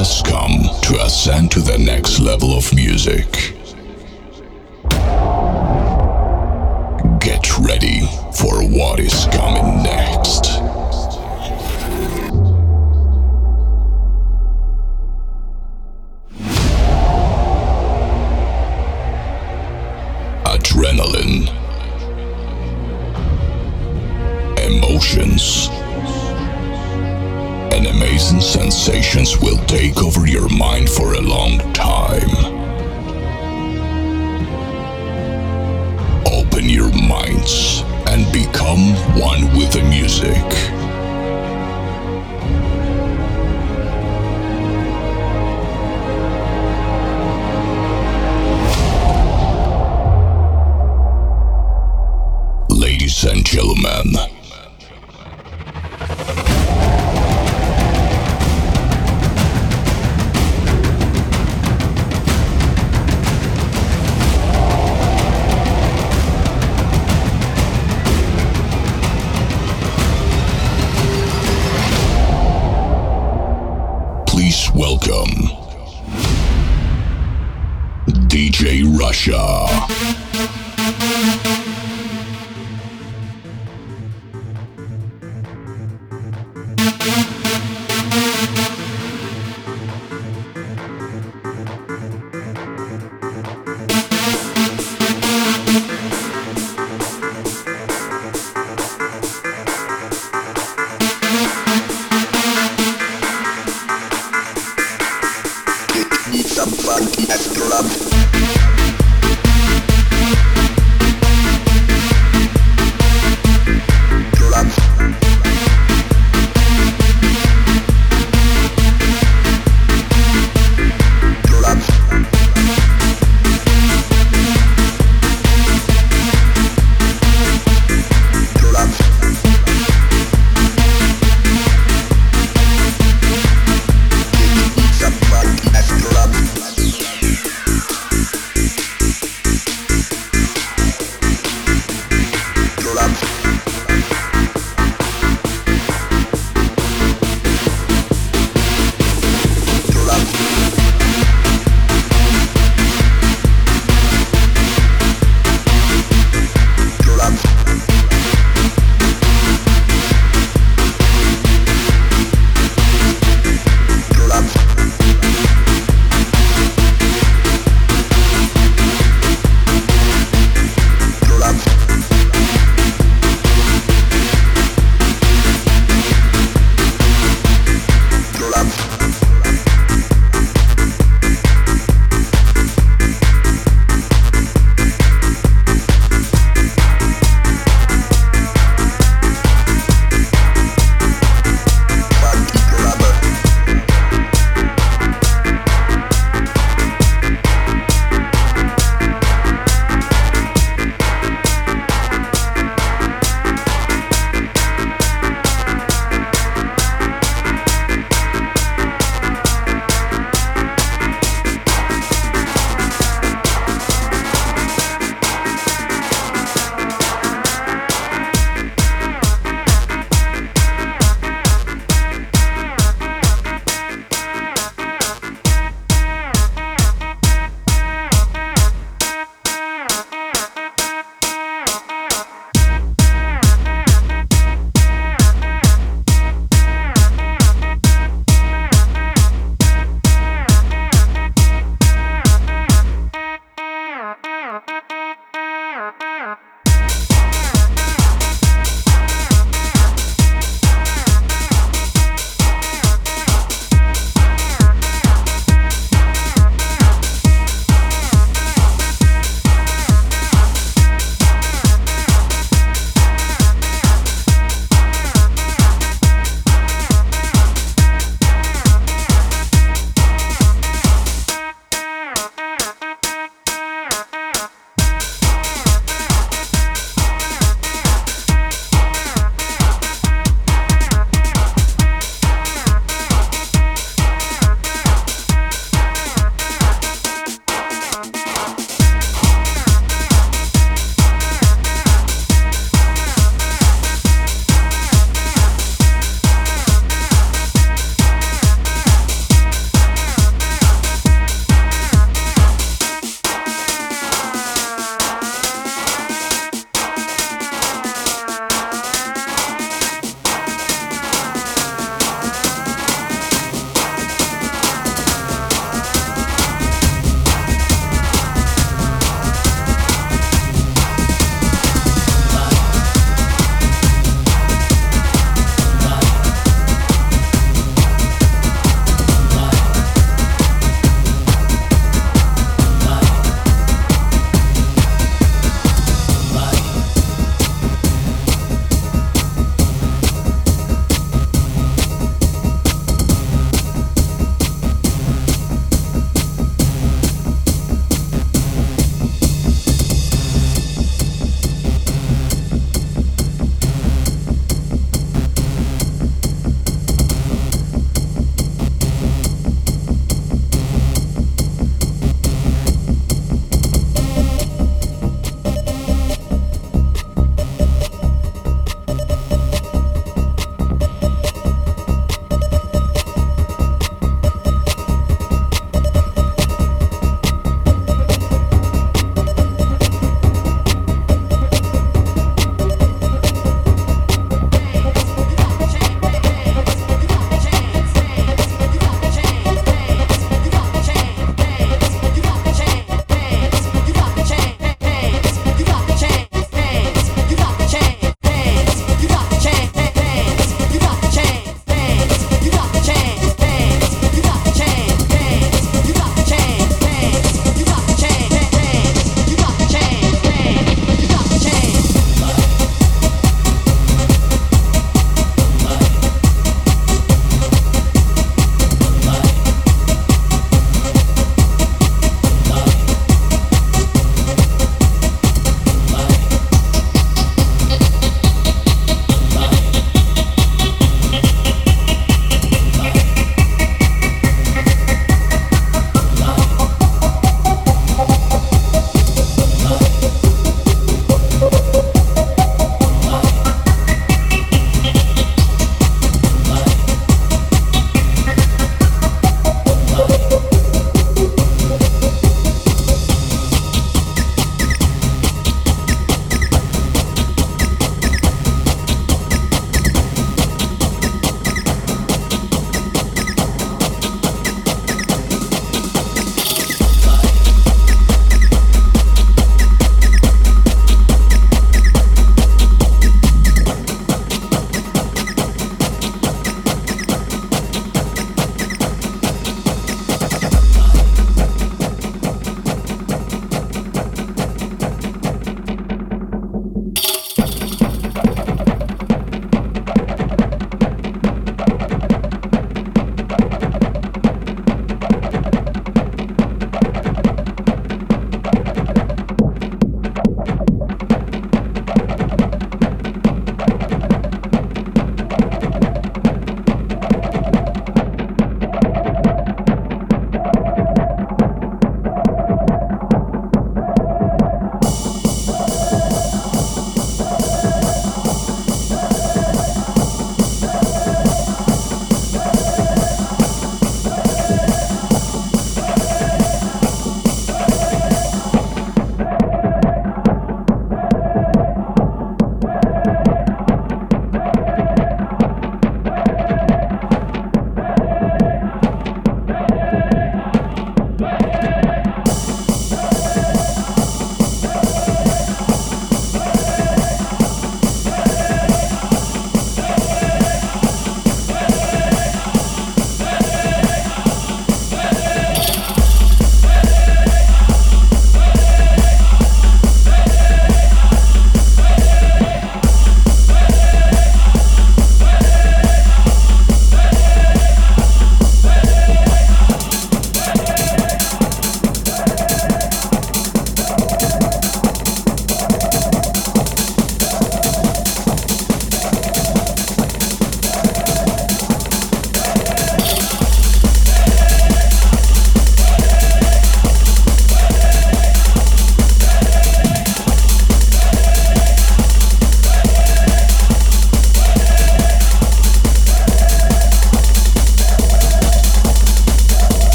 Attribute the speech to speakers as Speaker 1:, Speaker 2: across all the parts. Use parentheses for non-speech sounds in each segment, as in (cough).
Speaker 1: has come to ascend to the next level of music. Get ready for what is coming.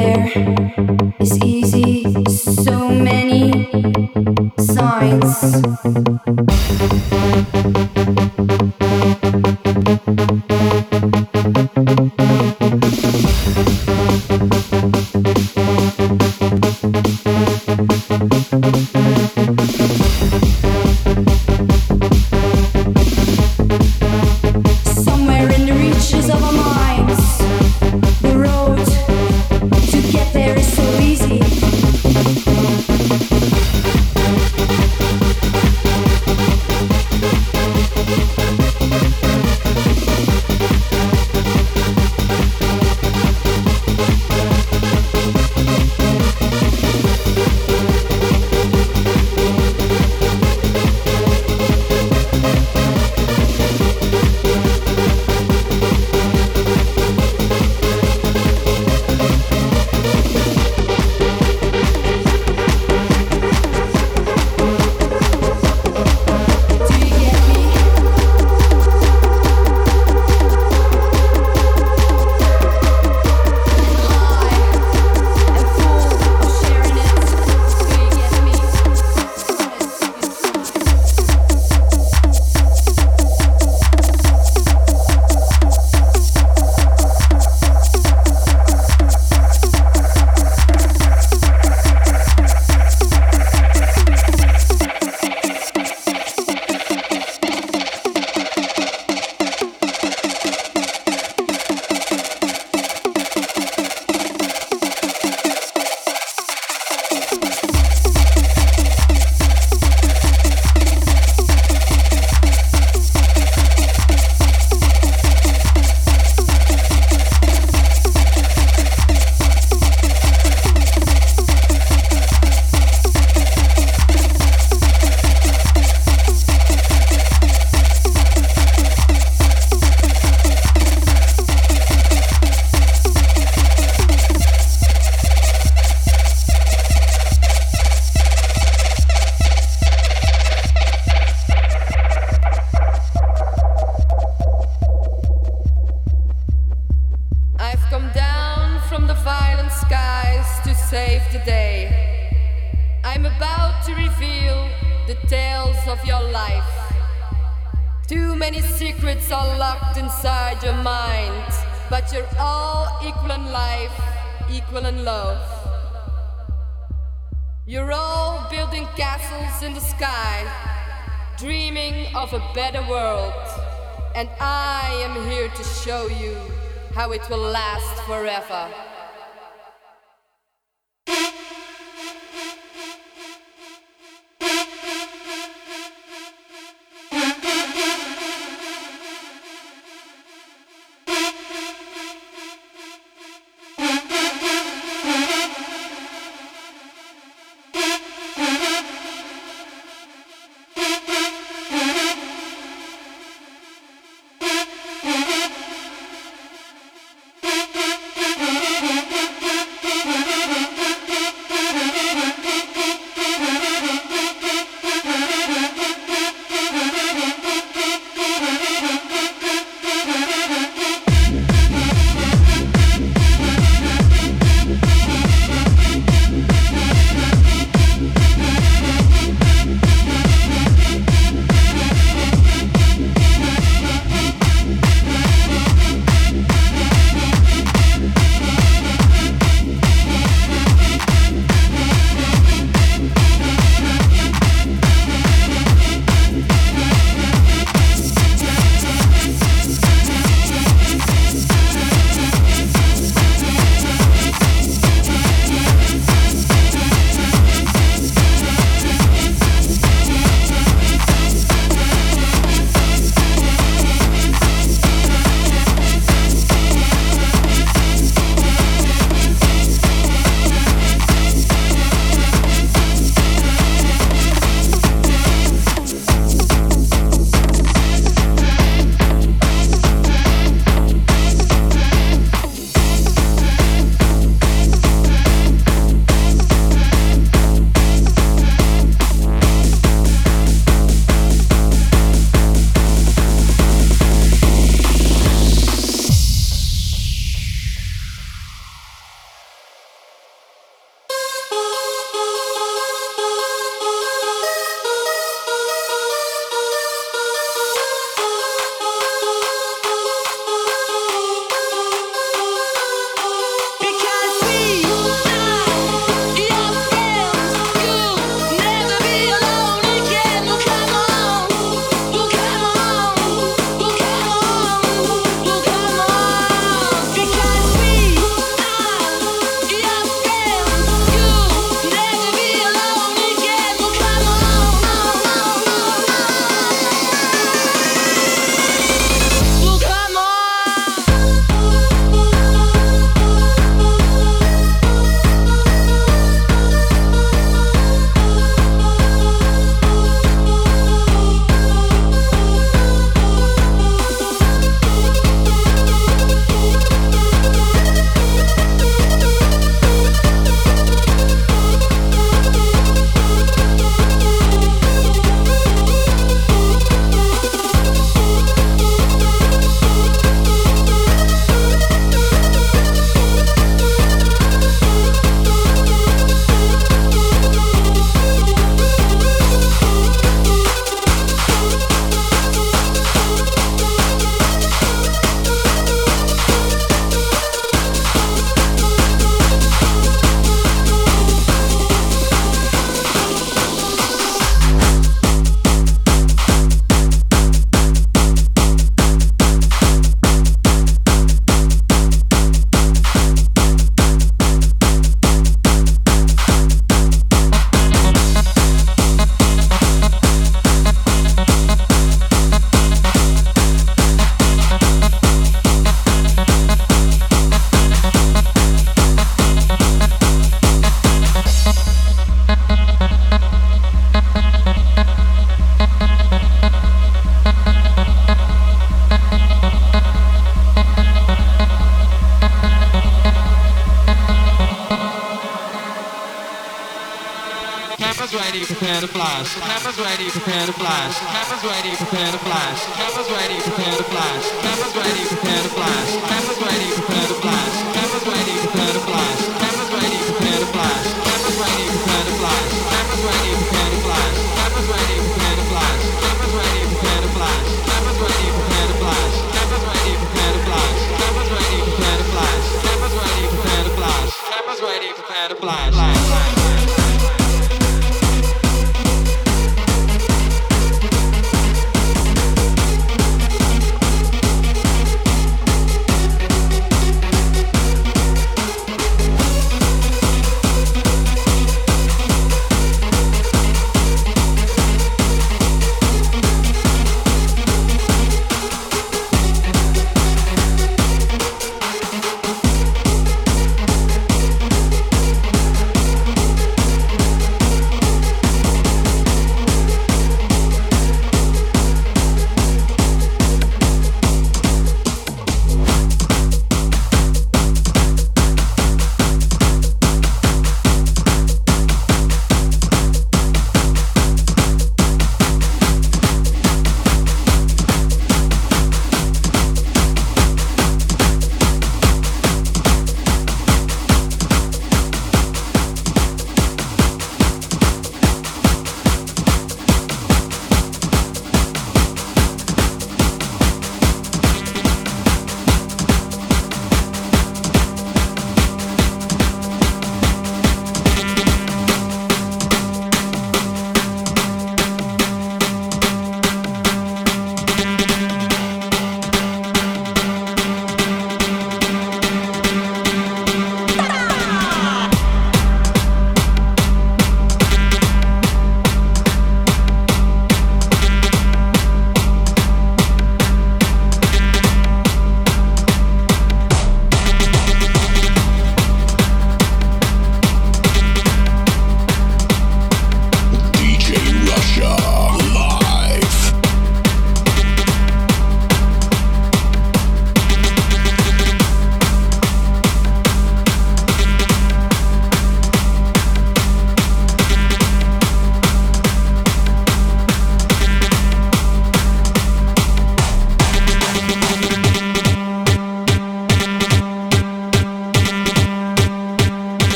Speaker 2: there is easy. So many signs.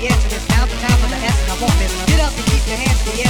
Speaker 2: the edge of this, out the top of the S, and I want this. Get up and keep your hands in the
Speaker 3: air.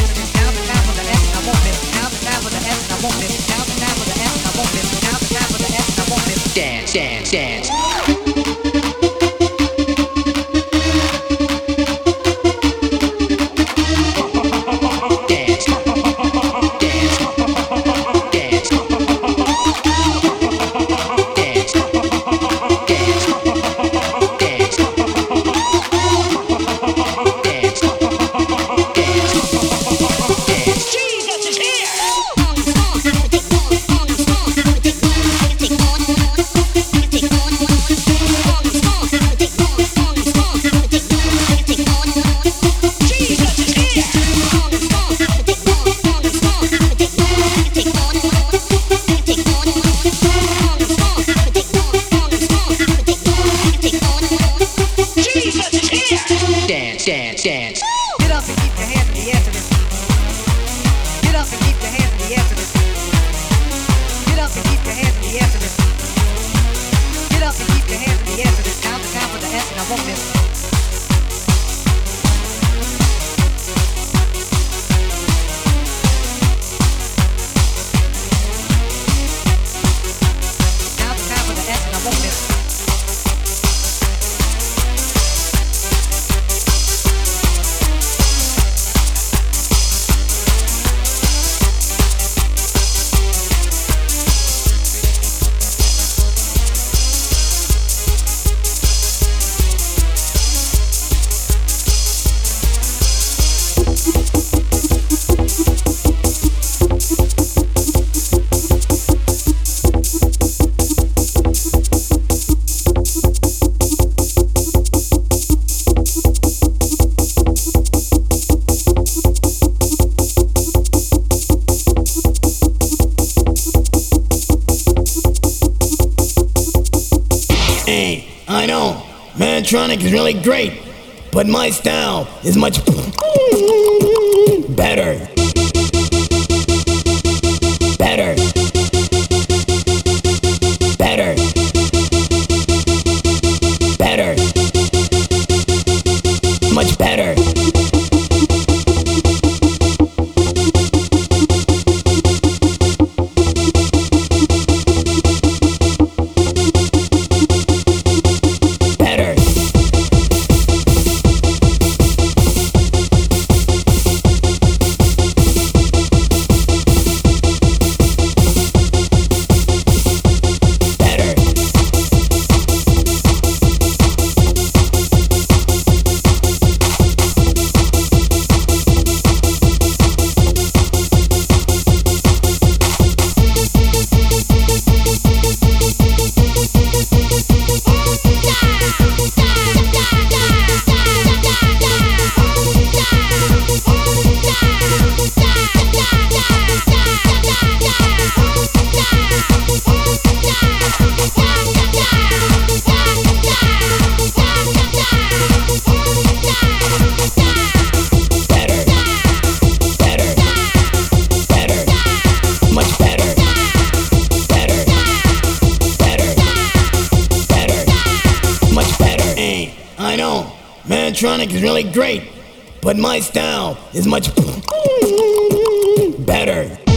Speaker 3: Is really great, but my style is much (laughs) better. Better. Know. Manatronic is really great, but my style is much (laughs) better.